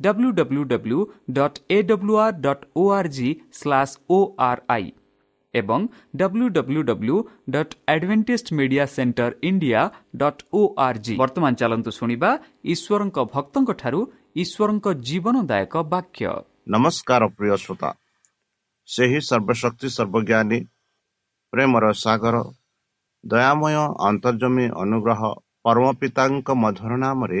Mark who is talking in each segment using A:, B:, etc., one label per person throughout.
A: www dot AWR dot O R G slash O R I ଏବଂ www dot Adventist media centre India dot O R G ବର୍ତ୍ତମାନ ଚାଲନ୍ତୁ ଶୁଣିବା ଈଶ୍ୱରଙ୍କ ଭକ୍ତଙ୍କଠାରୁ ଈଶ୍ୱରଙ୍କ ଜୀବନଦାୟକ ବାକ୍ୟ
B: ନମସ୍କାର ପ୍ରିୟ ଶ୍ରୋତା ସେହି ସର୍ବଶକ୍ତି ସର୍ବଜ୍ଞାନୀ ପ୍ରେମର ସାଗର ଦୟାମୟ ଅନ୍ତର୍ଜମୀ ଅନୁଗ୍ରହ ପରମ ପିତାଙ୍କ ମଧୁର ନାମରେ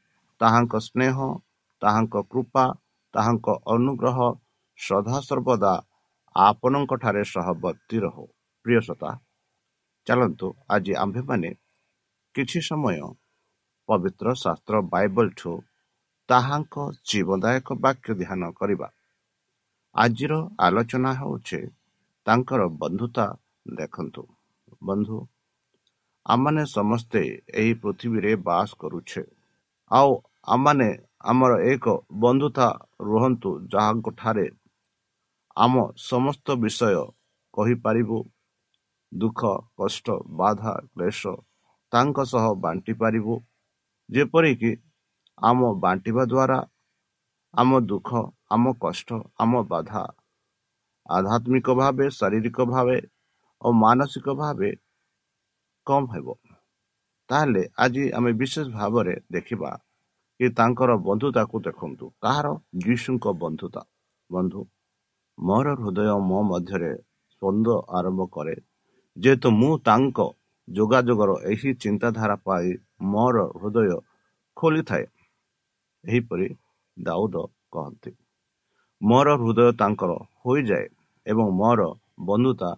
B: ତାହାଙ୍କ ସ୍ନେହ ତାହାଙ୍କ କୃପା ତାହାଙ୍କ ଅନୁଗ୍ରହ ସଦାସର୍ବଦା ଆପଣଙ୍କଠାରେ ସହବର୍ତ୍ତୀ ରହୁ। ପ୍ରିୟସତା ଚାଲନ୍ତୁ ଆଜି ଆମ୍ଭେମାନେ କିଛି ସମୟ ପବିତ୍ର ଶାସ୍ତ୍ର ବାଇବଲଠୁ ତାହାଙ୍କ ଜୀବଦାୟକ ବାକ୍ୟ ଧ୍ୟାନ କରିବା। ଆଜିର ଆଲୋଚନା ହେଉଛି ତାଙ୍କର ବନ୍ଧୁତା ଦେଖନ୍ତୁ। ବନ୍ଧୁ ଆମମାନେ ସମସ୍ତେ ଏହି ପୃଥିବୀରେ ବାସ କରୁଛେ। ଆଉ ଆମମାନେ ଆମର ଏକ ବନ୍ଧୁତା ରୁହନ୍ତୁ ଯାହାଙ୍କଠାରେ ଆମ ସମସ୍ତ ବିଷୟ କହିପାରିବୁ। ଦୁଃଖ କଷ୍ଟ ବାଧା କ୍ଲେଶ ତାଙ୍କ ସହ ବାଣ୍ଟି ପାରିବୁ ଯେପରିକି ଆମ ବାଣ୍ଟିବା ଦ୍ୱାରା ଆମ ଦୁଃଖ ଆମ କଷ୍ଟ ଆମ ବାଧା ଆଧ୍ୟାତ୍ମିକ ଭାବେ ଶାରୀରିକ ଭାବେ ଓ ମାନସିକ ଭାବେ କମ୍ ହେବ। ତାହେଲେ ଆଜି ଆମେ ବିଶେଷ ଭାବରେ ଦେଖିବା କି ତାଙ୍କର ବନ୍ଧୁତାକୁ ଦେଖନ୍ତୁ। କାହାର? ଯୀଶୁଙ୍କ ବନ୍ଧୁତା। ବନ୍ଧୁ ମୋର ହୃଦୟ ମୋ ମଧ୍ୟରେ ସ୍ପନ୍ଦ ଆରମ୍ଭ କରେ ଯେହେତୁ ମୁଁ ତାଙ୍କ ଯୋଗାଯୋଗର ଏହି ଚିନ୍ତାଧାରା ପାଇ ମୋର ହୃଦୟ ଖୋଲିଥାଏ। ଏହିପରି ଦାଉଦ କହନ୍ତି ମୋର ହୃଦୟ ତାଙ୍କର ହୋଇଯାଏ ଏବଂ ମୋର ବନ୍ଧୁତା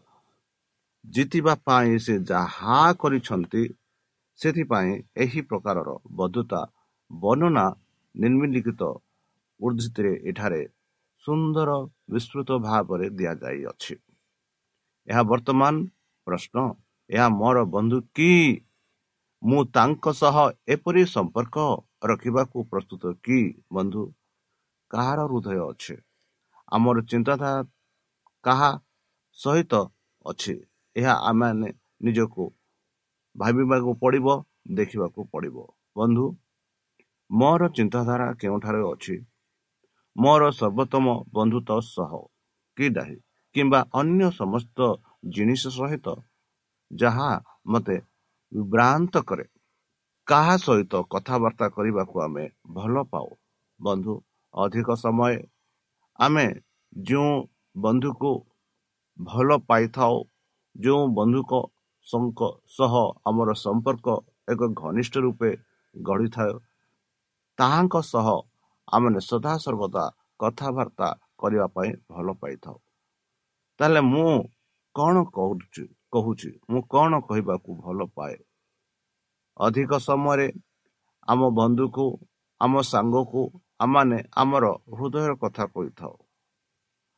B: ଜିତିବା ପାଇଁ ସେ ଯାହା କରିଛନ୍ତି ସେଥିପାଇଁ ଏହି ପ୍ରକାରର ବନ୍ଧୁତା ବର୍ଣ୍ଣନା ନିର୍ମିଲିଖିତ ଉଦ୍ଧିତରେ ଏଠାରେ ସୁନ୍ଦର ବିସ୍ତୃତ ଭାବରେ ଦିଆଯାଇଅଛି। ଏହା ବର୍ତ୍ତମାନ ପ୍ରଶ୍ନ ଏହା ମୋର ବନ୍ଧୁ କି? ମୁଁ ତାଙ୍କ ସହ ଏପରି ସମ୍ପର୍କ ରଖିବାକୁ ପ୍ରସ୍ତୁତ କି ବନ୍ଧୁ? କାହାର ହୃଦୟ ଅଛି? ଆମର ଚିନ୍ତାଧାରା କାହା ସହିତ ଅଛି? ଏହା ଆମେ ନିଜକୁ ଭାବିବାକୁ ପଡ଼ିବ ଦେଖିବାକୁ ପଡ଼ିବ। ବନ୍ଧୁ ମୋର ଚିନ୍ତାଧାରା କେଉଁଠାରେ ଅଛି? ମୋର ସର୍ବୋତ୍ତମ ବନ୍ଧୁତ୍ୱ ସହ କି ନାହିଁ? କିମ୍ବା ଅନ୍ୟ ସମସ୍ତ ଜିନିଷ ସହିତ ଯାହା ମୋତେ ବିଭ୍ରାନ୍ତ କରେ? କାହା ସହିତ କଥାବାର୍ତ୍ତା କରିବାକୁ ଆମେ ଭଲ ପାଉ? ବନ୍ଧୁ ଅଧିକ ସମୟ ଆମେ ଯେଉଁ ବନ୍ଧୁକୁ ଭଲ ପାଇଥାଉ ଯେଉଁ ବନ୍ଧୁକ ସହ ଆମର ସମ୍ପର୍କ ଏକ ଘନିଷ୍ଠ ରୂପେ ଗଢ଼ିଥାଏ ତାହାଙ୍କ ସହ ଆମେ ସଦାସର୍ବଦା କଥାବାର୍ତ୍ତା କରିବା ପାଇଁ ଭଲ ପାଇଥାଉ। ତାହେଲେ ମୁଁ କ'ଣ କହୁଛି କହୁଛି? ମୁଁ କ'ଣ କହିବାକୁ ଭଲ ପାଏ? ଅଧିକ ସମୟରେ ଆମ ବନ୍ଧୁକୁ ଆମ ସାଙ୍ଗକୁ ଆମମାନେ ଆମର ହୃଦୟର କଥା କହିଥାଉ।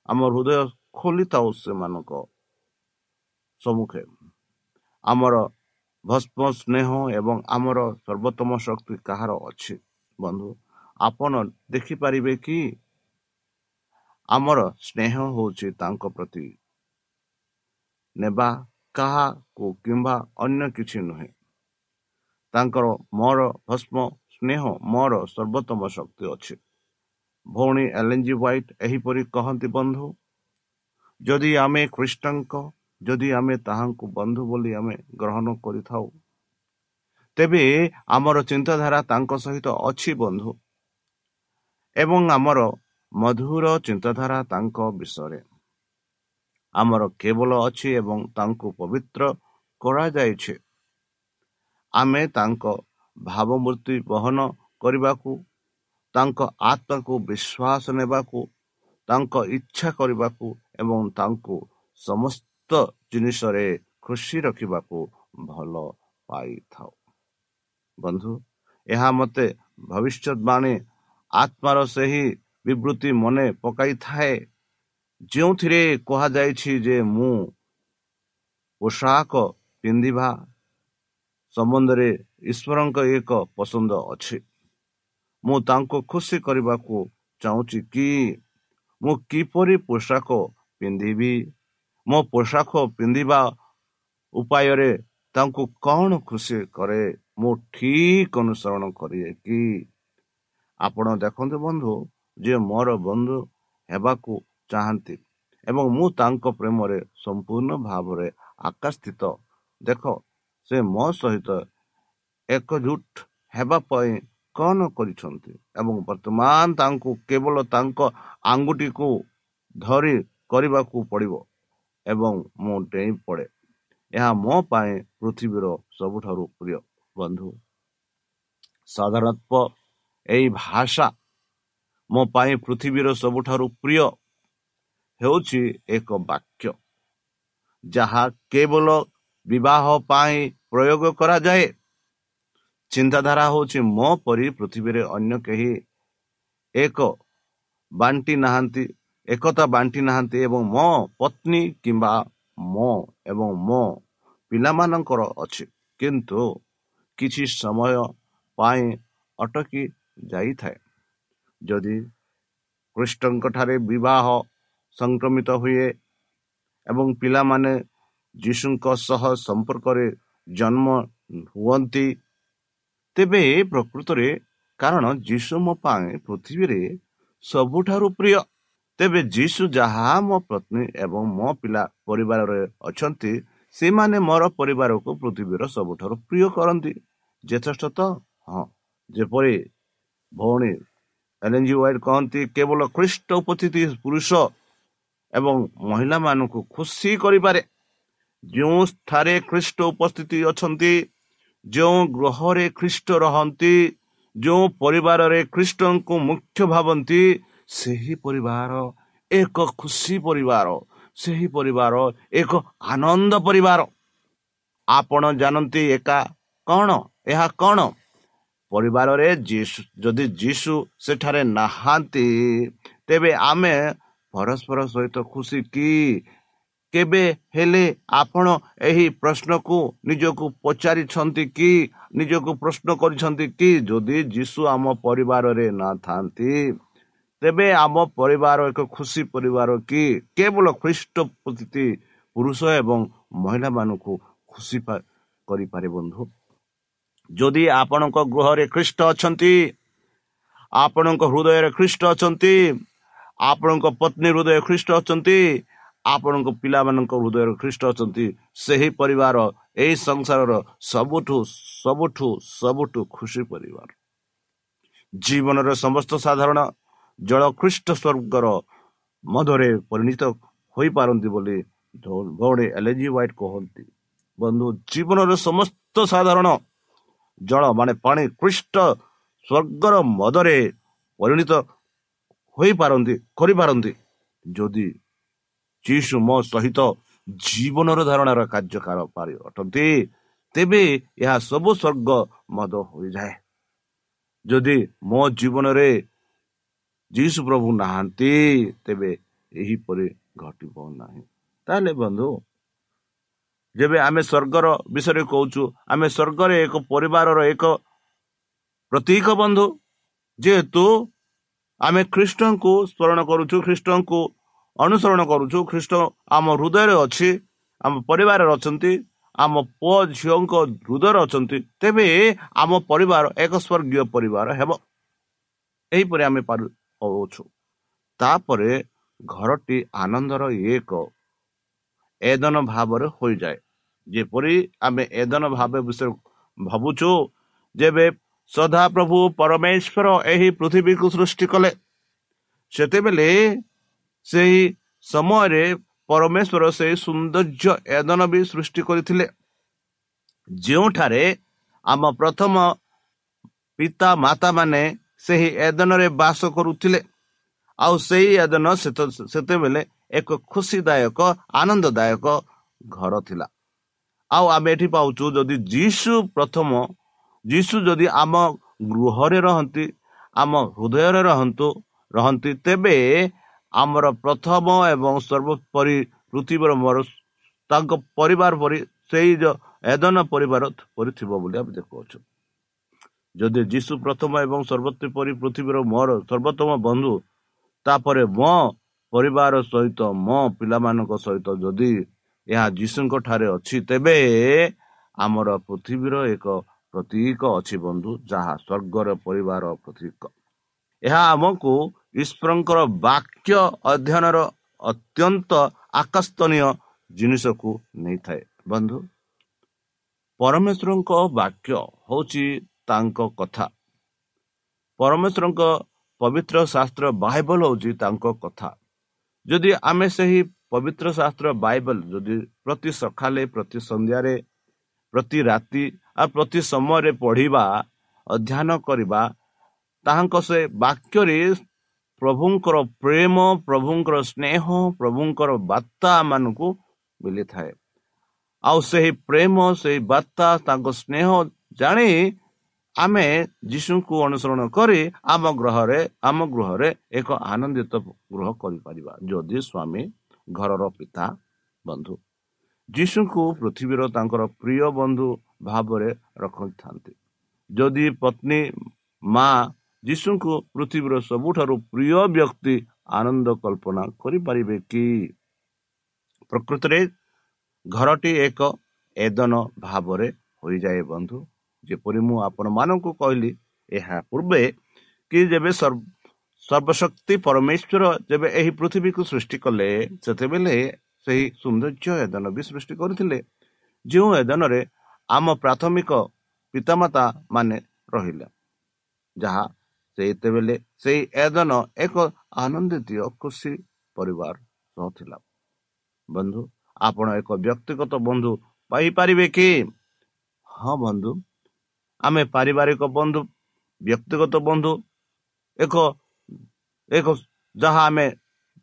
B: ଆମ ହୃଦୟ ଖୋଲିଥାଉ ସେମାନଙ୍କ ସମ୍ମୁଖେ। ଆମର ଭସ୍ମ ସ୍ନେହ ଏବଂ ଆମର ସର୍ବୋତ୍ତମ ଶକ୍ତି କାହାର ଅଛି? ଆପଣ ଦେଖିପାରିବେ କି ଆମର ସ୍ନେହ ହେଉଛି ତାଙ୍କ ପ୍ରତି। ନେବା କାହାକୁ କିମ୍ବା ଅନ୍ୟ କିଛି ନୁହେଁ। ତାଙ୍କର ମୋର ଭସ୍ମ ସ୍ନେହ ମୋର ସର୍ବୋତ୍ତମ ଶକ୍ତି ଅଛି। ଭଉଣୀ ଏଲେଞ୍ଜି ହ୍ୱାଇଟ୍ ଏହିପରି କହନ୍ତି ବନ୍ଧୁ ଯଦି ଆମେ ଖ୍ରୀଷ୍ଟଙ୍କ ଯଦି ଆମେ ତାହାଙ୍କୁ ବନ୍ଧୁ ବୋଲି ଆମେ ଗ୍ରହଣ କରିଥାଉ ତେବେ ଆମର ଚିନ୍ତାଧାରା ତାଙ୍କ ସହିତ ଅଛି ବନ୍ଧୁ। ଏବଂ ଆମର ମଧୁର ଚିନ୍ତାଧାରା ତାଙ୍କ ବିଷୟରେ। ଆମର କେବଳ ଅଛି ଏବଂ ତାଙ୍କୁ ପବିତ୍ର କରାଯାଇଛି। ଆମେ ତାଙ୍କ ଭାବମୂର୍ତ୍ତି ବହନ କରିବାକୁ ତାଙ୍କ ଆତ୍ମାକୁ ବିଶ୍ୱାସ ନେବାକୁ ତାଙ୍କ ଇଚ୍ଛା କରିବାକୁ ଏବଂ ତାଙ୍କୁ ସମସ୍ତ ଜିନିଷରେ ଖୁସି ରଖିବାକୁ ଭଲ ପାଇଥାଉ। ବନ୍ଧୁ ଏହା ମୋତେ ଭବିଷ୍ୟତବାଣୀ ଆତ୍ମାର ସେହି ବିବୃତ୍ତି ମନେ ପକାଇଥାଏ। ଯେଉଁଥିରେ କୁହାଯାଇଛି ଯେ ମୁଁ ପୋଷାକ ପିନ୍ଧିବା ସମ୍ବନ୍ଧରେ ଈଶ୍ୱରଙ୍କ ଏକ ପସନ୍ଦ ଅଛି। ମୁଁ ତାଙ୍କୁ ଖୁସି କରିବାକୁ ଚାହୁଁଛି କି ମୁଁ କିପରି ପୋଷାକ ପିନ୍ଧିବି ମୋ ପୋଷାକ ପିନ୍ଧିବା ଉପାୟରେ ତାଙ୍କୁ କ'ଣ ଖୁସି କରେ? ମୁଁ ଠିକ ଅନୁସରଣ କରିଏ କି? ଆପଣ ଦେଖନ୍ତୁ ବନ୍ଧୁ ଯେ ମୋର ବନ୍ଧୁ ହେବାକୁ ଚାହାନ୍ତି ଏବଂ ମୁଁ ତାଙ୍କ ପ୍ରେମରେ ସମ୍ପୂର୍ଣ୍ଣ ଭାବରେ ଆକାଶସ୍ଥିତ ଦେଖ ସେ ମୋ ସହିତ ଏକଜୁଟ ହେବା ପାଇଁ କ'ଣ କରିଛନ୍ତି ଏବଂ ବର୍ତ୍ତମାନ ତାଙ୍କୁ କେବଳ ତାଙ୍କ ଆଙ୍ଗୁଠିକୁ ଧରି କରିବାକୁ ପଡ଼ିବ ଏବଂ ମୁଁ ଡେଇଁ ପଡ଼େ। ଏହା ମୋ ପାଇଁ ପୃଥିବୀର ସବୁଠାରୁ ପ୍ରିୟ ବନ୍ଧୁ ସାଧାରଣତଃ ଏହି ଭାଷା ମୋ ପାଇଁ ପୃଥିବୀର ସବୁଠାରୁ ପ୍ରିୟ ହେଉଛି ଏକ ବାକ୍ୟ ଯାହା କେବଳ ବିବାହ ପାଇଁ ପ୍ରୟୋଗ କରାଯାଏ। ଚିନ୍ତାଧାରା ହେଉଛି ମୋ ପରି ପୃଥିବୀରେ ଅନ୍ୟ କେହି ଏକ ବାଣ୍ଟି ନାହାନ୍ତି ଏକତା ବାଣ୍ଟି ନାହାନ୍ତି ଏବଂ ମୋ ପତ୍ନୀ କିମ୍ବା ମୋ ଏବଂ ମୋ ପିଲାମାନଙ୍କର ଅଛି। କିନ୍ତୁ କିଛି ସମୟ ପାଇଁ ଅଟକି ଯାଇଥାଏ। ଯଦି କୃଷ୍ଣଙ୍କଠାରେ ବିବାହ ସଂକ୍ରମିତ ହୁଏ ଏବଂ ପିଲାମାନେ ଯୀଶୁଙ୍କ ସହ ସମ୍ପର୍କରେ ଜନ୍ମ ହୁଅନ୍ତି ତେବେ ପ୍ରକୃତରେ କାରଣ ଯୀଶୁ ମୋ ପାଇଁ ପୃଥିବୀରେ ସବୁଠାରୁ ପ୍ରିୟ। ତେବେ ଯୀଶୁ ଯାହା ମୋ ପତ୍ନୀ ଏବଂ ମୋ ପିଲା ପରିବାରରେ ଅଛନ୍ତି ସେମାନେ ମୋର ପରିବାରକୁ ପୃଥିବୀର ସବୁଠାରୁ ପ୍ରିୟ କରନ୍ତି। ଯଥେଷ୍ଟ ତ ହଁ। ଯେପରି ଭଉଣୀ ଏଲ୍ଏନ୍ ଜି ୱାଇଡ୍ କହନ୍ତି କେବଳ ଖ୍ରୀଷ୍ଟ ଉପସ୍ଥିତି ପୁରୁଷ ଏବଂ ମହିଳାମାନଙ୍କୁ ଖୁସି କରିପାରେ। ଯେଉଁଠାରେ ଖ୍ରୀଷ୍ଟ ଉପସ୍ଥିତି ଅଛନ୍ତି ଯେଉଁ ଗୃହରେ ଖ୍ରୀଷ୍ଟ ରହନ୍ତି ଯେଉଁ ପରିବାରରେ ଖ୍ରୀଷ୍ଟଙ୍କୁ ମୁଖ୍ୟ ଭାବନ୍ତି ସେହି ପରିବାର ଏକ ଖୁସି ପରିବାର। ସେହି ପରିବାର ଏକ ଆନନ୍ଦ ପରିବାର। ଆପଣ ଜାଣନ୍ତି ଏକା କ'ଣ? ଏହା କ'ଣ? ପରିବାରରେ ଯଦି ଯୀଶୁ ସେଠାରେ ନାହାନ୍ତି ତେବେ ଆମେ ପରସ୍ପର ସହିତ ଖୁସି କି? କେବେ ହେଲେ ଆପଣ ଏହି ପ୍ରଶ୍ନକୁ ନିଜକୁ ପଚାରିଛନ୍ତି କି? ନିଜକୁ ପ୍ରଶ୍ନ କରିଛନ୍ତି କି? ଯଦି ଯୀଶୁ ଆମ ପରିବାରରେ ନଥାନ୍ତି ତେବେ ଆମ ପରିବାର ଏକ ଖୁସି ପରିବାର କି କେବଳ ଖ୍ରୀଷ୍ଟ ପ୍ରତି ପୁରୁଷ ଏବଂ ମହିଳାମାନଙ୍କୁ ଖୁସି କରିପାରେ ବନ୍ଧୁ? ଯଦି ଆପଣଙ୍କ ଗୃହରେ ଖ୍ରୀଷ୍ଟ ଅଛନ୍ତି ଆପଣଙ୍କ ହୃଦୟରେ ଖ୍ରୀଷ୍ଟ ଅଛନ୍ତି ଆପଣଙ୍କ ପତ୍ନୀ ହୃଦୟ ଖ୍ରୀଷ୍ଟ ଅଛନ୍ତି ଆପଣଙ୍କ ପିଲାମାନଙ୍କ ହୃଦୟରେ ଖ୍ରୀଷ୍ଟ ଅଛନ୍ତି ସେହି ପରିବାର ଏହି ସଂସାରର ସବୁଠୁ ସବୁଠୁ ସବୁଠୁ ଖୁସି ପରିବାର। ଜୀବନର ସମସ୍ତ ସାଧାରଣ ଜଳ ଖ୍ରୀଷ୍ଟ ସ୍ୱର୍ଗର ମଧ୍ୟରେ ପରିଣତ ହୋଇପାରନ୍ତି ବୋଲି ଭଉଣୀ ଏଲଜି ୱାଇଟ୍ କହନ୍ତି। ବନ୍ଧୁ ଜୀବନର ସମସ୍ତ ସାଧାରଣ ଜଳ ମାନେ ପାଣି ଖ୍ରୀଷ୍ଟ ସ୍ୱର୍ଗର ମଦରେ ପରିଣତ ହୋଇପାରନ୍ତି କରିପାରନ୍ତି। ଯଦି ଯୀଶୁ ମୋ ସହିତ ଜୀବନର ଧାରଣାର କାର୍ଯ୍ୟକାର ପାରି ଅଟନ୍ତି ତେବେ ଏହା ସବୁ ସ୍ୱର୍ଗ ମଦ ହୋଇଯାଏ। ଯଦି ମୋ ଜୀବନରେ ଯୀଶୁ ପ୍ରଭୁ ନାହାନ୍ତି ତେବେ ଏହିପରି ଘଟିବ ନାହିଁ ତାହେଲେ ବନ୍ଧୁ ଯେବେ ଆମେ ସ୍ୱର୍ଗର ବିଷୟରେ କହୁଛୁ ଆମେ ସ୍ୱର୍ଗରେ ଏକ ପରିବାରର ଏକ ପ୍ରତୀକ ବନ୍ଧୁ ଯେହେତୁ ଆମେ ଖ୍ରୀଷ୍ଟଙ୍କୁ ସ୍ମରଣ କରୁଛୁ ଖ୍ରୀଷ୍ଟଙ୍କୁ ଅନୁସରଣ କରୁଛୁ ଖ୍ରୀଷ୍ଟ ଆମ ହୃଦୟରେ ଅଛି ଆମ ପରିବାରରେ ଅଛନ୍ତି ଆମ ପୁଅ ଝିଅଙ୍କ ହୃଦୟରେ ଅଛନ୍ତି ତେବେ ଆମ ପରିବାର ଏକ ସ୍ୱର୍ଗୀୟ ପରିବାର ହେବ ଏହିପରି ଆମେ ପାରୁଛୁ ତାପରେ ଘରଟି ଆନନ୍ଦର ଏକ ଏଦନ ଭାବରେ ହୋଇଯାଏ। ଯେପରି ଆମେ ଏଦନ ଭାବ ବିଷୟରେ ଭାବୁଛୁ ଯେବେ ସଦାପ୍ରଭୁ ପରମେଶ୍ୱର ଏହି ପୃଥିବୀକୁ ସୃଷ୍ଟି କଲେ ସେତେବେଳେ ସେହି ସମୟରେ ପରମେଶ୍ୱର ସେହି ସୌନ୍ଦର୍ଯ୍ୟ ଏଦନ ବି ସୃଷ୍ଟି କରିଥିଲେ। ଯେଉଁଠାରେ ଆମ ପ୍ରଥମ ପିତା ମାତା ମାନେ ସେହି ଏଦନରେ ବାସ କରୁଥିଲେ। ଆଉ ସେହି ଏଦନ ସେତେବେଳେ ଏକ ଖୁସିଦାୟକ ଆନନ୍ଦଦାୟକ ଘର ଥିଲା। ଆଉ ଆମେ ଏଠି ପାଉଛୁ ଯଦି ଯୀଶୁ ପ୍ରଥମ ଯୀଶୁ ଯଦି ଆମ ଗୃହରେ ରହନ୍ତି ଆମ ହୃଦୟରେ ରହନ୍ତୁ ରହନ୍ତି ତେବେ ଆମର ପ୍ରଥମ ଏବଂ ସର୍ବୋପରି ପୃଥିବୀର ମୋର ତାଙ୍କ ପରିବାର ପରି ସେଇ ଏଦନ ପରିବାର ପରି ଥିବ ବୋଲି ଆମେ ଦେଖୁଅଛୁ। ଯଦି ଯୀଶୁ ପ୍ରଥମ ଏବଂ ସର୍ବୋତ୍ତ ପରି ପୃଥିବୀର ମୋର ସର୍ବୋତ୍ତମ ବନ୍ଧୁ ତାପରେ ମୋ ପରିବାର ସହିତ ମୋ ପିଲାମାନଙ୍କ ସହିତ ଯଦି ଏହା ଯୀଶୁଙ୍କ ଠାରେ ଅଛି ତେବେ ଆମର ପୃଥିବୀର ଏକ ପ୍ରତୀକ ଅଛି ବନ୍ଧୁ ଯାହା ସ୍ୱର୍ଗର ପରିବାର ପ୍ରତୀକ। ଏହା ଆମକୁ ଈଶ୍ୱରଙ୍କର ବାକ୍ୟ ଅଧ୍ୟୟନର ଅତ୍ୟନ୍ତ ଆକର୍ଷଣୀୟ ଜିନିଷକୁ ନେଇଥାଏ। ବନ୍ଧୁ ପରମେଶ୍ୱରଙ୍କ ବାକ୍ୟ ହେଉଛି ତାଙ୍କ କଥା। ପରମେଶ୍ୱରଙ୍କ ପବିତ୍ର ଶାସ୍ତ୍ର ବାଇବଲ ହେଉଛି ତାଙ୍କ କଥା। ଯଦି ଆମେ ସେହି ପବିତ୍ର ଶାସ୍ତ୍ର ବାଇବଲ ଯଦି ପ୍ରତି ସକାଳେ ପ୍ରତି ସନ୍ଧ୍ୟାରେ ପ୍ରତି ରାତି ଆଉ ପ୍ରତି ସମୟରେ ପଢ଼ିବା ଅଧ୍ୟୟନ କରିବା ତାହାଙ୍କ ସେ ବାକ୍ୟରେ ପ୍ରଭୁଙ୍କର ପ୍ରେମ ପ୍ରଭୁଙ୍କର ସ୍ନେହ ପ୍ରଭୁଙ୍କର ବାର୍ତ୍ତା ମାନଙ୍କୁ ମିଳିଥାଏ। ଆଉ ସେହି ପ୍ରେମ ସେହି ବାର୍ତ୍ତା ତାଙ୍କ ସ୍ନେହ ଜାଣି ଆମେ ଯୀଶୁଙ୍କୁ ଅନୁସରଣ କରି ଆମ ଗ୍ରହରେ ଆମ ଗୃହରେ ଏକ ଆନନ୍ଦିତ ଗୃହ କରିପାରିବା। ଯଦି ସ୍ୱାମୀ ଘରର ପିତା ବନ୍ଧୁ ଯୀଶୁଙ୍କୁ ପୃଥିବୀର ତାଙ୍କର ପ୍ରିୟ ବନ୍ଧୁ ଭାବରେ ରଖିଥାନ୍ତି। ଯଦି ପତ୍ନୀ ମା ଯୀଶୁଙ୍କୁ ପୃଥିବୀର ସବୁଠାରୁ ପ୍ରିୟ ବ୍ୟକ୍ତି ଆନନ୍ଦ କଳ୍ପନା କରିପାରିବେ କି? ପ୍ରକୃତରେ ଘରଟି ଏକ ଏଦନ ଭାବରେ ହୋଇଯାଏ ବନ୍ଧୁ। ଯେପରି ମୁଁ ଆପଣମାନଙ୍କୁ କହିଲି ଏହା ପୂର୍ବେ କି ଯେବେ ସର୍ବଶକ୍ତି ପରମେଶ୍ୱର ଯେବେ ଏହି ପୃଥିବୀକୁ ସୃଷ୍ଟି କଲେ ସେତେବେଳେ ସେହି ସୌନ୍ଦର୍ଯ୍ୟ ଏଦନ ବି ସୃଷ୍ଟି କରିଥିଲେ। ଯେଉଁ ଏଦନରେ ଆମ ପ୍ରାଥମିକ ପିତାମାତା ମାନେ ରହିଲେ ଯାହା ସେତେବେଳେ ସେଇ ଏଦନ ଏକ ଆନନ୍ଦିତ ଖୁସି ପରିବାର ସହ ଥିଲା। ବନ୍ଧୁ ଆପଣ ଏକ ବ୍ୟକ୍ତିଗତ ବନ୍ଧୁ ପାଇପାରିବେ କି? ହଁ ବନ୍ଧୁ। ଆମେ ପାରିବାରିକ ବନ୍ଧୁ ବ୍ୟକ୍ତିଗତ ବନ୍ଧୁ ଏକ ଏକ ଯାହା ଆମେ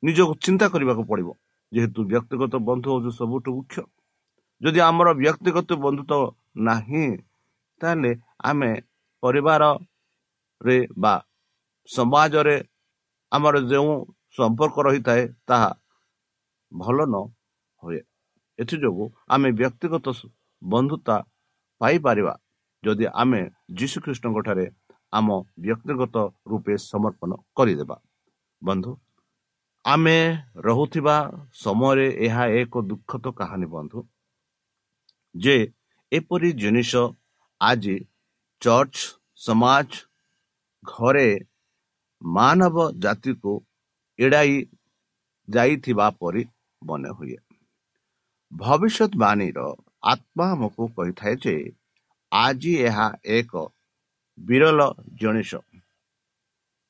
B: ନିଜକୁ ଚିନ୍ତା କରିବାକୁ ପଡ଼ିବ। ଯେହେତୁ ବ୍ୟକ୍ତିଗତ ବନ୍ଧୁ ହେଉଛି ସବୁଠୁ ମୁଖ୍ୟ। ଯଦି ଆମର ବ୍ୟକ୍ତିଗତ ବନ୍ଧୁତ୍ୱ ନାହିଁ ତାହେଲେ ଆମେ ପରିବାରରେ ବା ସମାଜରେ ଆମର ଯେଉଁ ସମ୍ପର୍କ ରହିଥାଏ ତାହା ଭଲ ନ ହୁଏ। ଏଥିଯୋଗୁଁ ଆମେ ବ୍ୟକ୍ତିଗତ ବନ୍ଧୁତା ପାଇପାରିବା। ଯଦି ଆମେ ଯୀଶୁଖ୍ରୀଷ୍ଟଙ୍କ ଠାରେ ଆମ ବ୍ୟକ୍ତିଗତ ରୂପେ ସମର୍ପଣ କରିଦେବା। ବନ୍ଧୁ ଆମେ ରହୁଥିବା ସମୟରେ ଏହା ଏକ ଦୁଃଖଦ କାହାଣୀ ବନ୍ଧୁ ଯେ ଏପରି ଜିନିଷ ଆଜି ଚର୍ଚ୍ଚ ସମାଜ ଘରେ ମାନବ ଜାତିକୁ ଏଡ଼ାଇ ଯାଇଥିବା ପରି ମନେ ହୁଏ ଭବିଷ୍ୟତବାଣୀର ଆତ୍ମା ଆମକୁ କହିଥାଏ ଯେ ଆଜି ଏହା ଏକ ବିରଳ ଜିନିଷ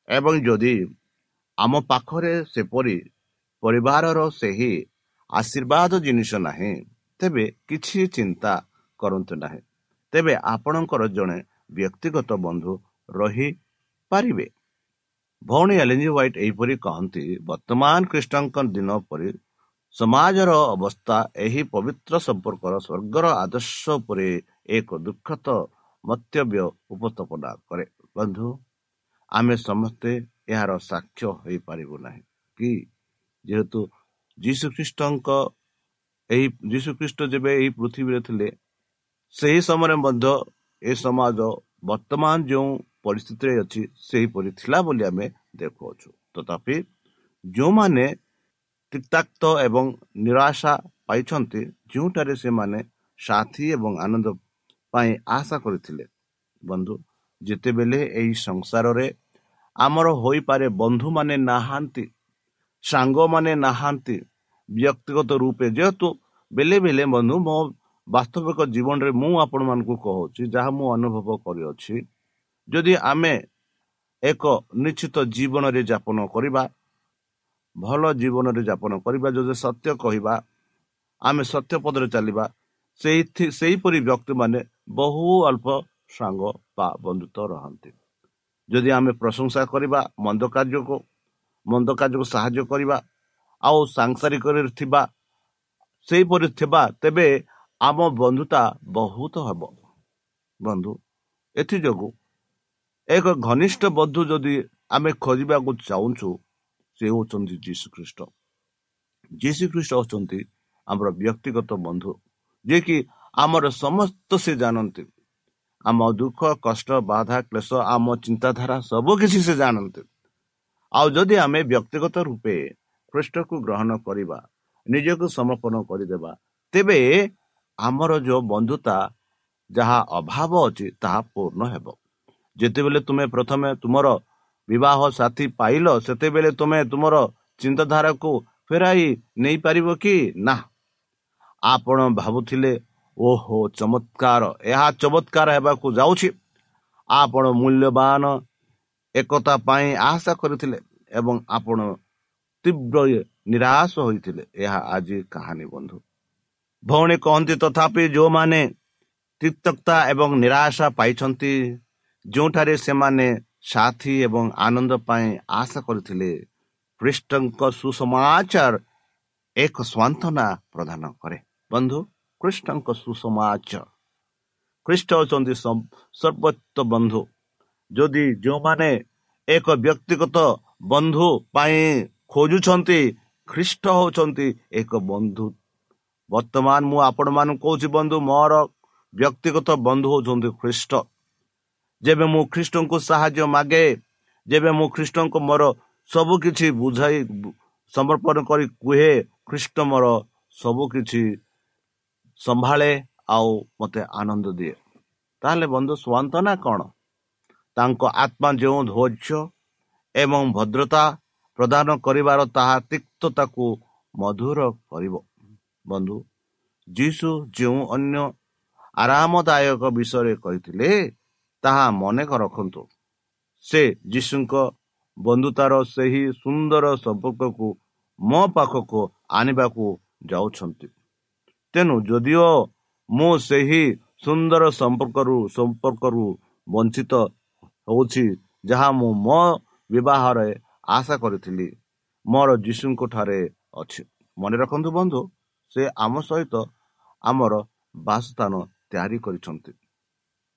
B: ଏବଂ ଯଦି ଆମ ପାଖରେ ସେପରି ପରିବାରର ସେହି ଆଶୀର୍ବାଦ ଜିନିଷ ନାହିଁ ତେବେ କିଛି ଚିନ୍ତା କରନ୍ତୁ ନାହିଁ। ତେବେ ଆପଣଙ୍କର ଜଣେ ବ୍ୟକ୍ତିଗତ ବନ୍ଧୁ ରହିପାରିବେ। ଭଉଣୀ ଏଲିଞ୍ଜି ହ୍ୱାଇଟ୍ ଏହିପରି କହନ୍ତି ବର୍ତ୍ତମାନ ଖ୍ରୀଷ୍ଟଙ୍କ ଦିନ ପରି ସମାଜର ଅବସ୍ଥା ଏହି ପବିତ୍ର ସମ୍ପର୍କର ସ୍ୱର୍ଗର ଆଦର୍ଶ ଉପରେ ଏକ ଦୁଃଖଦ ମନ୍ତବ୍ୟ ଉପସ୍ଥାପନା କରେ। ବନ୍ଧୁ ଆମେ ସମସ୍ତେ ଏହାର ସାକ୍ଷ୍ୟ ହୋଇପାରିବୁ ନାହିଁ କି? ଯେହେତୁ ଯୀଶୁଖ୍ରୀଷ୍ଟଙ୍କ ଏହି ଯୀଶୁଖ୍ରୀଷ୍ଟ ଯେବେ ଏହି ପୃଥିବୀରେ ଥିଲେ ସେହି ସମୟରେ ମଧ୍ୟ ଏ ସମାଜ ବର୍ତ୍ତମାନ ଯେଉଁ ପରିସ୍ଥିତିରେ ଅଛି ସେହିପରି ଥିଲା ବୋଲି ଆମେ ଦେଖୁଅଛୁ। ତଥାପି ଯେଉଁମାନେ ତିକ୍ତାକ୍ତ ଏବଂ ନିରାଶା ପାଇଛନ୍ତି ଯେଉଁଠାରେ ସେମାନେ ସାଥୀ ଏବଂ ଆନନ୍ଦ ପାଇଁ ଆଶା କରିଥିଲେ। ବନ୍ଧୁ ଯେତେବେଳେ ଏହି ସଂସାରରେ ଆମର ହୋଇପାରେ ବନ୍ଧୁମାନେ ନାହାନ୍ତି ସାଙ୍ଗମାନେ ନାହାନ୍ତି ବ୍ୟକ୍ତିଗତ ରୂପେ ଯେହେତୁ ବେଲେ ବେଲେ ବନ୍ଧୁ ମୋ ବାସ୍ତବିକ ଜୀବନରେ ମୁଁ ଆପଣମାନଙ୍କୁ କହୁଛି ଯାହା ମୁଁ ଅନୁଭବ କରିଅଛି ଯଦି ଆମେ ଏକ ନିଶ୍ଚିତ ଜୀବନରେ ଯାପନ କରିବା ଭଲ ଜୀବନରେ ଯାପନ କରିବା ଯଦି ସତ୍ୟ କହିବା ଆମେ ସତ୍ୟ ପଦରେ ଚାଲିବା ସେଇଥି ସେହିପରି ବ୍ୟକ୍ତିମାନେ ବହୁ ଅଳ୍ପ ସାଙ୍ଗ ବା ବନ୍ଧୁତ୍ୱ ରହନ୍ତି। ଯଦି ଆମେ ପ୍ରଶଂସା କରିବା ମନ୍ଦ କାର୍ଯ୍ୟକୁ ମନ୍ଦ କାର୍ଯ୍ୟକୁ ସାହାଯ୍ୟ କରିବା ଆଉ ସାଂସାରିକରେ ଥିବା ସେହିପରି ଥିବା ତେବେ ଆମ ବନ୍ଧୁତା ବହୁତ ହେବ। ବନ୍ଧୁ ଏଥିଯୋଗୁଁ ଏକ ଘନିଷ୍ଠ ବନ୍ଧୁ ଯଦି ଆମେ ଖୋଜିବାକୁ ଚାହୁଁଛୁ ସେ ହେଉଛନ୍ତି ଯୀଶୁ ଖ୍ରୀଷ୍ଟ ଯୀଶୁ ଖ୍ରୀଷ୍ଟ ହେଉଛନ୍ତି ଆମର ବ୍ୟକ୍ତିଗତ ବନ୍ଧୁ ଯିଏକି ଆମର ସମସ୍ତ ସେ ଜାଣନ୍ତି। ଆମ ଦୁଃଖ କଷ୍ଟ ବାଧା କ୍ଲେଶ ଆମ ଚିନ୍ତାଧାରା ସବୁ କିଛି ସେ ଜାଣନ୍ତି। ଆଉ ଯଦି ଆମେ ବ୍ୟକ୍ତିଗତ ରୂପେ ଖ୍ରୀଷ୍ଟକୁ ଗ୍ରହଣ କରିବା ନିଜକୁ ସମର୍ପଣ କରିଦେବା ତେବେ ଆମର ଯେଉଁ ବନ୍ଧୁତା ଯାହା ଅଭାବ ଅଛି ତାହା ପୂର୍ଣ୍ଣ ହେବ। ଯେତେବେଳେ ତୁମେ ପ୍ରଥମେ ତୁମର ବିବାହ ସାଥୀ ପାଇଲ ସେତେବେଳେ ତୁମେ ତୁମର ଚିନ୍ତାଧାରାକୁ ଫେରାଇ ନେଇପାରିବ କି? ନା। ଆପଣ ଭାବୁଥିଲେ ଓହୋ ଚମତ୍କାର। ଏହା ଚମତ୍କାର ହେବାକୁ ଯାଉଛି। ଆପଣ ମୂଲ୍ୟବାନ ଏକତା ପାଇଁ ଆଶା କରିଥିଲେ ଏବଂ ଆପଣ ତୀବ୍ର ନିରାଶ ହୋଇଥିଲେ। ଏହା ଆଜି କାହାଣୀ ବନ୍ଧୁ। ଭଉଣୀ କହନ୍ତି ତଥାପି ଯେଉଁମାନେ ତିକ୍ତତା ଏବଂ ନିରାଶା ପାଇଛନ୍ତି ଯେଉଁଠାରେ ସେମାନେ ସାଥୀ ଏବଂ ଆନନ୍ଦ ପାଇଁ ଆଶା କରିଥିଲେ ଖ୍ରୀଷ୍ଟଙ୍କ ସୁସମାଚାର ଏକ ସ୍ୱାନ୍ତନା ପ୍ରଦାନ କରେ। ବନ୍ଧୁ ଖ୍ରୀଷ୍ଟଙ୍କ ସୁସମାଚାର ଖ୍ରୀଷ୍ଟ ହେଉଛନ୍ତି ସର୍ବୋତ୍ତ ବନ୍ଧୁ ଯଦି ଯେଉଁମାନେ ଏକ ବ୍ୟକ୍ତିଗତ ବନ୍ଧୁ ପାଇଁ ଖୋଜୁଛନ୍ତି ଖ୍ରୀଷ୍ଟ ହେଉଛନ୍ତି ଏକ ବନ୍ଧୁ ବର୍ତ୍ତମାନ ମୁଁ ଆପଣମାନଙ୍କୁ କହୁଛି ବନ୍ଧୁ ମୋର ବ୍ୟକ୍ତିଗତ ବନ୍ଧୁ ହେଉଛନ୍ତି ଖ୍ରୀଷ୍ଟ ଯେବେ ମୁଁ ଖ୍ରୀଷ୍ଟଙ୍କୁ ସାହାଯ୍ୟ ମାଗେ ଯେବେ ମୁଁ ଖ୍ରୀଷ୍ଟଙ୍କୁ ମୋର ସବୁ କିଛି ବୁଝାଇ ସମର୍ପଣ କରି କୁହେ ଖ୍ରୀଷ୍ଟ ମୋର ସବୁ କିଛି ସମ୍ଭାଳେ ଆଉ ମୋତେ ଆନନ୍ଦ ଦିଏ। ତାହେଲେ ବନ୍ଧୁ ସ୍ୱାନ୍ତ ନା କ'ଣ? ତାଙ୍କ ଆତ୍ମା ଯେଉଁ ଧୈର୍ଯ୍ୟ ଏବଂ ଭଦ୍ରତା ପ୍ରଦାନ କରିବାର ତାହା ତିକ୍ତତାକୁ ମଧୁର କରିବ। ବନ୍ଧୁ ଯୀଶୁ ଯେଉଁ ଅନ୍ୟ ଆରାମଦାୟକ ବିଷୟରେ କହିଥିଲେ ତାହା ମନେକ ରଖନ୍ତୁ। ସେ ଯୀଶୁଙ୍କ ବନ୍ଧୁତାର ସେହି ସୁନ୍ଦର ସମ୍ପର୍କକୁ ମୋ ପାଖକୁ ଆଣିବାକୁ ଯାଉଛନ୍ତି। ତେଣୁ ଯଦିଓ ମୁଁ ସେହି ସୁନ୍ଦର ସମ୍ପର୍କରୁ ସମ୍ପର୍କରୁ ବଞ୍ଚିତ ହେଉଛି ଯାହା ମୁଁ ମୋ ବିବାହରେ ଆଶା କରିଥିଲି ମୋର ଯୀଶୁଙ୍କ ଠାରେ ଅଛି। ମନେ ରଖନ୍ତୁ ବନ୍ଧୁ ସେ ଆମ ସହିତ ଆମର ବାସସ୍ଥାନ ତିଆରି କରିଛନ୍ତି।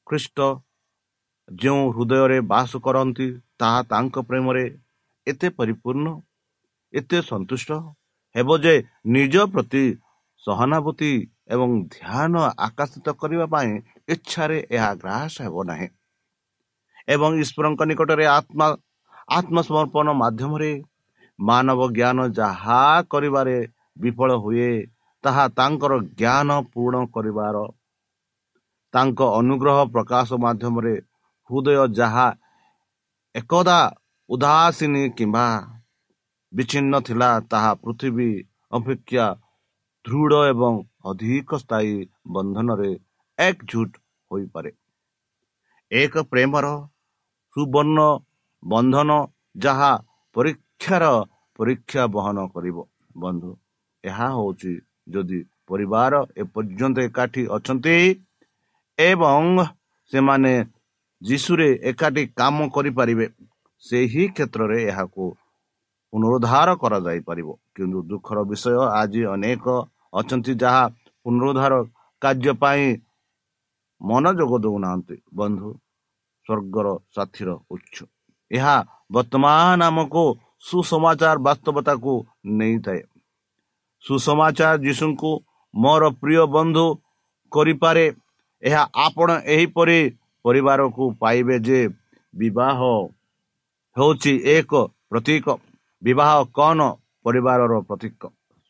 B: ଖ୍ରୀଷ୍ଟ ଯେଉଁ ହୃଦୟରେ ବାସ କରନ୍ତି ତାହା ତାଙ୍କ ପ୍ରେମରେ ଏତେ ପରିପୂର୍ଣ୍ଣ ଏତେ ସନ୍ତୁଷ୍ଟ ହେବ ଯେ ନିଜ ପ୍ରତି ସହାନୁଭୂତି ଏବଂ ଧ୍ୟାନ ଆକର୍ଷିତ କରିବା ପାଇଁ ଇଚ୍ଛାରେ ଏହା ଗ୍ରାସ ହେବ ନାହିଁ। ଏବଂ ଈଶ୍ୱରଙ୍କ ନିକଟରେ ଆତ୍ମା ଆତ୍ମସମର୍ପଣ ମାଧ୍ୟମରେ ମାନବ ଜ୍ଞାନ ଯାହା କରିବାରେ ବିଫଳ ହୁଏ ତାହା ତାଙ୍କର ଜ୍ଞାନ ପୂରଣ କରିବାର ତାଙ୍କ ଅନୁଗ୍ରହ ପ୍ରକାଶ ମାଧ୍ୟମରେ ହୃଦୟ ଯାହା ଏକଦା ଉଦାସୀନ କିମ୍ବା ବିଚ୍ଛିନ୍ନ ଥିଲା ତାହା ପୃଥିବୀ ଅପେକ୍ଷା ଦୃଢ଼ ଏବଂ ଅଧିକ ସ୍ଥାୟୀ ବନ୍ଧନରେ ଏକଜୁଟ ହୋଇପାରେ। ଏକ ପ୍ରେମର ସୁବର୍ଣ୍ଣ ବନ୍ଧନ ଯାହା ପରୀକ୍ଷାର ପରୀକ୍ଷା ବହନ କରିବ। ବନ୍ଧୁ ଏହା ହେଉଛି ଯଦି ପରିବାର ଏପର୍ଯ୍ୟନ୍ତ ଏକାଠି ଅଛନ୍ତି ଏବଂ ସେମାନେ ଯୀଶୁରେ ଏକାଠି କାମ କରିପାରିବେ ସେହି କ୍ଷେତ୍ରରେ ଏହାକୁ ପୁନରୁଦ୍ଧାର କରାଯାଇପାରିବ। କିନ୍ତୁ ଦୁଃଖର ବିଷୟ ଆଜି ଅନେକ ଅଛନ୍ତି ଯାହା ପୁନରୁଦ୍ଧାର କାର୍ଯ୍ୟ ପାଇଁ ମନୋଯୋଗ ଦେଉନାହାନ୍ତି ବନ୍ଧୁ ସ୍ୱର୍ଗର ସାଥିର ଉତ୍ସ। ଏହା ବର୍ତ୍ତମାନ ଆମକୁ ସୁସମାଚାର ବାସ୍ତବତାକୁ ନେଇଥାଏ। ସୁସମାଚାର ଯୀଶୁଙ୍କୁ ମୋର ପ୍ରିୟ ବନ୍ଧୁ କରିପାରେ ଏହା ଆପଣ ଏହିପରି ପରିବାରକୁ ପାଇବେ ଯେ ବିବାହ ହେଉଛି ଏକ ପ୍ରତୀକ। ବିବାହ କଣ? ପରିବାରର ପ୍ରତୀକ।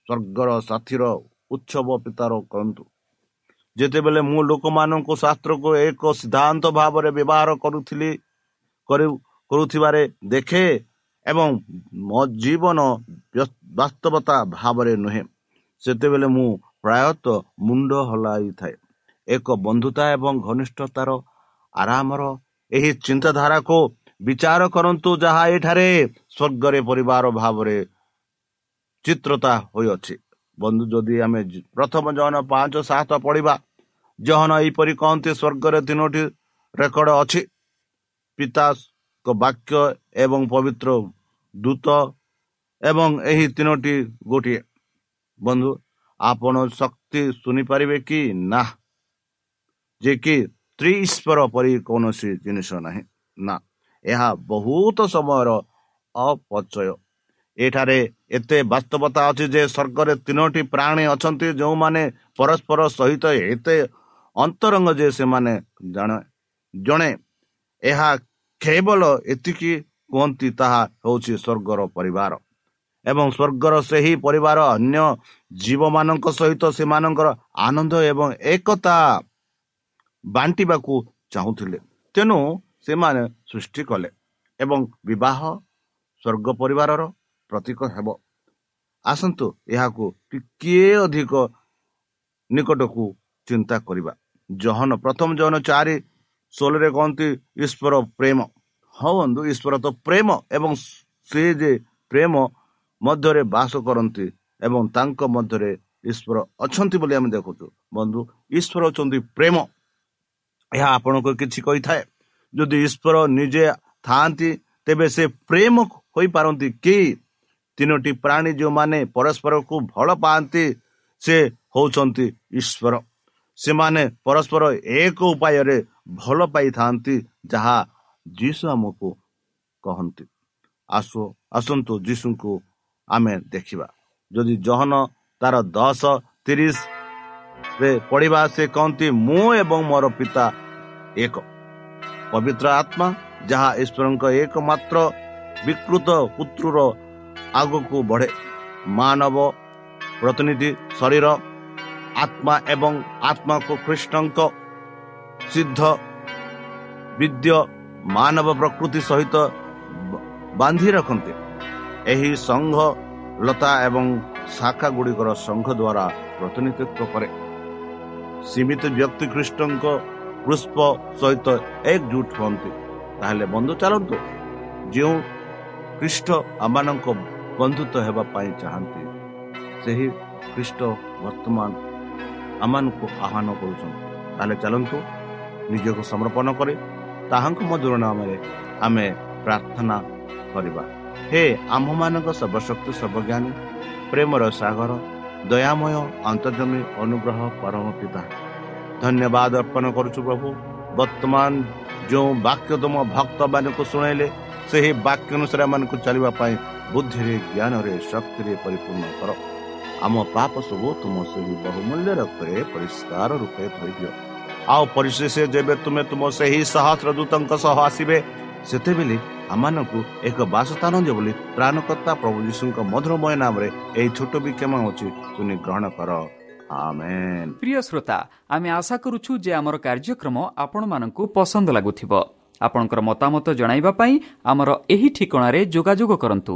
B: ସ୍ୱର୍ଗର ସାଥିର ଉତ୍ସବ ପିତାର କରନ୍ତୁ ଯେତେବେଳେ ମୁଁ ଲୋକମାନଙ୍କୁ ଶାସ୍ତ୍ରକୁ ଏକ ସିଦ୍ଧାନ୍ତ ଭାବରେ ବ୍ୟବହାର କରୁଥିଲି କରୁଥିବାରେ ଦେଖେ ଏବଂ ମୋ ଜୀବନ ବାସ୍ତବତା ଭାବରେ ନୁହେଁ ସେତେବେଳେ ମୁଁ ପ୍ରାୟତଃ ମୁଣ୍ଡ ହଲାଇଥାଏ। ଏକ ବନ୍ଧୁତା ଏବଂ ଘନିଷ୍ଠତାର ଆରାମର ଏହି ଚିନ୍ତାଧାରାକୁ ବିଚାର କରନ୍ତୁ ଯାହା ଏଠାରେ ସ୍ୱର୍ଗରେ ପରିବାର ଭାବରେ ଚିତ୍ରତା ହୋଇଅଛି। ବନ୍ଧୁ ଯଦି ଆମେ ପ୍ରଥମ ଜହନ ପାଞ୍ଚ ସାତ ପଢିବା ଜହନ ଏହିପରି କହନ୍ତି ସ୍ୱର୍ଗରେ ତିନୋଟି ରେକର୍ଡ ଅଛି। ପିତାଙ୍କ ବାକ୍ୟ ଏବଂ ପବିତ୍ର ଦୂତ ଏବଂ ଏହି ତିନୋଟି ଗୋଟିଏ। ବନ୍ଧୁ ଆପଣ ଶକ୍ତି ଶୁଣିପାରିବେ କି? ନା। ଯେ କି ତ୍ରିଶ୍ୱର ପରି କୌଣସି ଜିନିଷ ନାହିଁ। ନା। ଏହା ବହୁତ ସମୟର ଅପଚୟ। ଏଠାରେ ଏତେ ବାସ୍ତବତା ଅଛି ଯେ ସ୍ୱର୍ଗରେ ତିନୋଟି ପ୍ରାଣୀ ଅଛନ୍ତି ଯେଉଁମାନେ ପରସ୍ପର ସହିତ ଏତେ ଅନ୍ତରଙ୍ଗ ଯେ ସେମାନେ ଜଣେ ଜଣେ ଏହା କେବଳ ଏତିକି କୁହନ୍ତି ତାହା ହେଉଛି ସ୍ୱର୍ଗର ପରିବାର। ଏବଂ ସ୍ୱର୍ଗର ସେହି ପରିବାର ଅନ୍ୟ ଜୀବମାନଙ୍କ ସହିତ ସେମାନଙ୍କର ଆନନ୍ଦ ଏବଂ ଏକତା ବାଣ୍ଟିବାକୁ ଚାହୁଁଥିଲେ। ତେଣୁ ସେମାନେ ସୃଷ୍ଟି କଲେ ଏବଂ ବିବାହ ସ୍ୱର୍ଗ ପରିବାରର ପ୍ରତୀକ ହେବ। ଆସନ୍ତୁ ଏହାକୁ ଟିକିଏ ଅଧିକ ନିକଟକୁ ଚିନ୍ତା କରିବା? ଜହନ ପ୍ରଥମ ଜହନ ଚାରି ଷୋହଳରେ କହନ୍ତି ଈଶ୍ୱର ପ୍ରେମ। ହଁ ବନ୍ଧୁ ଈଶ୍ୱର ତ ପ୍ରେମ ଏବଂ ସେ ଯେ ପ୍ରେମ ମଧ୍ୟରେ ବାସ କରନ୍ତି ଏବଂ ତାଙ୍କ ମଧ୍ୟରେ ଈଶ୍ୱର ଅଛନ୍ତି ବୋଲି ଆମେ ଦେଖୁଛୁ। ବନ୍ଧୁ ଈଶ୍ୱର ଅଛନ୍ତି ପ୍ରେମ। ଏହା ଆପଣଙ୍କୁ କିଛି କହିଥାଏ? ଯଦି ଈଶ୍ୱର ନିଜେ ଥାଆନ୍ତି ତେବେ ସେ ପ୍ରେମ ହୋଇପାରନ୍ତି କି? ତିନୋଟି ପ୍ରାଣୀ ଯେଉଁମାନେ ପରସ୍ପରକୁ ଭଲ ପାଆନ୍ତି ସେ ହେଉଛନ୍ତି ଈଶ୍ୱର। ସେମାନେ ପରସ୍ପର ଏକ ଉପାୟରେ ଭଲ ପାଇଥାନ୍ତି ଯାହା ଯୀଶୁ ଆମକୁ କହନ୍ତି। ଆସୁ ଆସନ୍ତୁ ଯୀଶୁଙ୍କୁ ଆମେ ଦେଖିବା। ଯଦି ଜହନ ତାର ଦଶ ତିରିଶରେ ପଢିବା ସେ କହନ୍ତି ମୁଁ ଏବଂ ମୋର ପିତା ଏକ। ପବିତ୍ର ଆତ୍ମା ଯାହା ଈଶ୍ୱରଙ୍କ ଏକମାତ୍ର ବିକୃତ ପୁତ୍ରର ଆଗକୁ ବଢ଼େ। ମାନବ ପ୍ରତିନିଧି ଶରୀର ଆତ୍ମା ଏବଂ ଆତ୍ମାକୁ କୃଷ୍ଣଙ୍କ ସିଦ୍ଧ ବିଦ୍ୟ ମାନବ ପ୍ରକୃତି ସହିତ ବାନ୍ଧି ରଖନ୍ତି। ଏହି ସଂଘ ଲତା ଏବଂ ଶାଖା ଗୁଡ଼ିକର ସଂଘ ଦ୍ୱାରା ପ୍ରତିନିଧିତ୍ୱ କରେ। ସୀମିତ ବ୍ୟକ୍ତି ଖ୍ରୀଷ୍ଟଙ୍କ ପୁଷ୍ପ ସହିତ ଏକଜୁଟ ହୁଅନ୍ତି। ତାହେଲେ ବନ୍ଧୁ ଚାଲନ୍ତୁ ଯେଉଁ ଖ୍ରୀଷ୍ଟ ଆମମାନଙ୍କ ବନ୍ଧୁତ୍ୱ ହେବା ପାଇଁ ଚାହାନ୍ତି। ସେହି ଖ୍ରୀଷ୍ଟ ବର୍ତ୍ତମାନ ଆମମାନଙ୍କୁ ଆହ୍ୱାନ କରୁଛନ୍ତି। ତାହେଲେ ଚାଲନ୍ତୁ ନିଜକୁ ସମର୍ପଣ କରି ତାହାଙ୍କ ମଧୁର ନାମରେ ଆମେ ପ୍ରାର୍ଥନା କରିବା। ହେ ଆମ୍ଭମାନଙ୍କ ସର୍ବଶକ୍ତି ସର୍ବଜ୍ଞାନୀ ପ୍ରେମର ସାଗର ଦୟାମୟ ଅନ୍ତର୍ଜମୀ ଅନୁଗ୍ରହ ପରମ ପିତା। ଧନ୍ୟବାଦ ଅର୍ପଣ କରୁଛୁ ପ୍ରଭୁ। ବର୍ତ୍ତମାନ ଯେଉଁ ବାକ୍ୟ ତୁମ ଭକ୍ତମାନଙ୍କୁ ଶୁଣାଇଲେ ସେହି ବାକ୍ୟ ଅନୁସାରେ ଏମାନଙ୍କୁ ଚାଲିବା ପାଇଁ ବୁଦ୍ଧିରେ ଜ୍ଞାନରେ ଶକ୍ତିରେ ପରିପୂର୍ଣ୍ଣ କର। ଆମ ପାପ ସବୁ ତୁମ ସେହି ବହୁମୂଲ୍ୟ ରକ୍ତରେ ପରିଷ୍କାର ରୂପେ ଧୋଇଦିଅ ଆଉ ପରିଶେଷ ଯେବେ ତୁମେ ତୁମ ସେହି ସହସ୍ର ଦୂତଙ୍କ ସହ ଆସିବେ ସେତେବେଳେ ଆମମାନଙ୍କୁ ଏକ ବାସସ୍ଥାନ ଦିଅ ବୋଲି ପ୍ରାଣକର୍ତ୍ତା ପ୍ରଭୁ ଯୀଶୁଙ୍କ ମଧୁରମୟ ନାମରେ ଏହି ଛୋଟ ବିକ୍ଷମ ଅଛି ତୁନି ଗ୍ରହଣ କର।
A: ଶ୍ରୋତା ଆମେ ଆଶା କରୁଛୁ ଯେ ଆମର କାର୍ଯ୍ୟକ୍ରମ ଆପଣମାନଙ୍କୁ ପସନ୍ଦ ଲାଗୁଥିବ। ଆପଣଙ୍କର ମତାମତ ଜଣାଇବା ପାଇଁ ଆମର ଏହି ଠିକଣାରେ ଯୋଗାଯୋଗ କରନ୍ତୁ।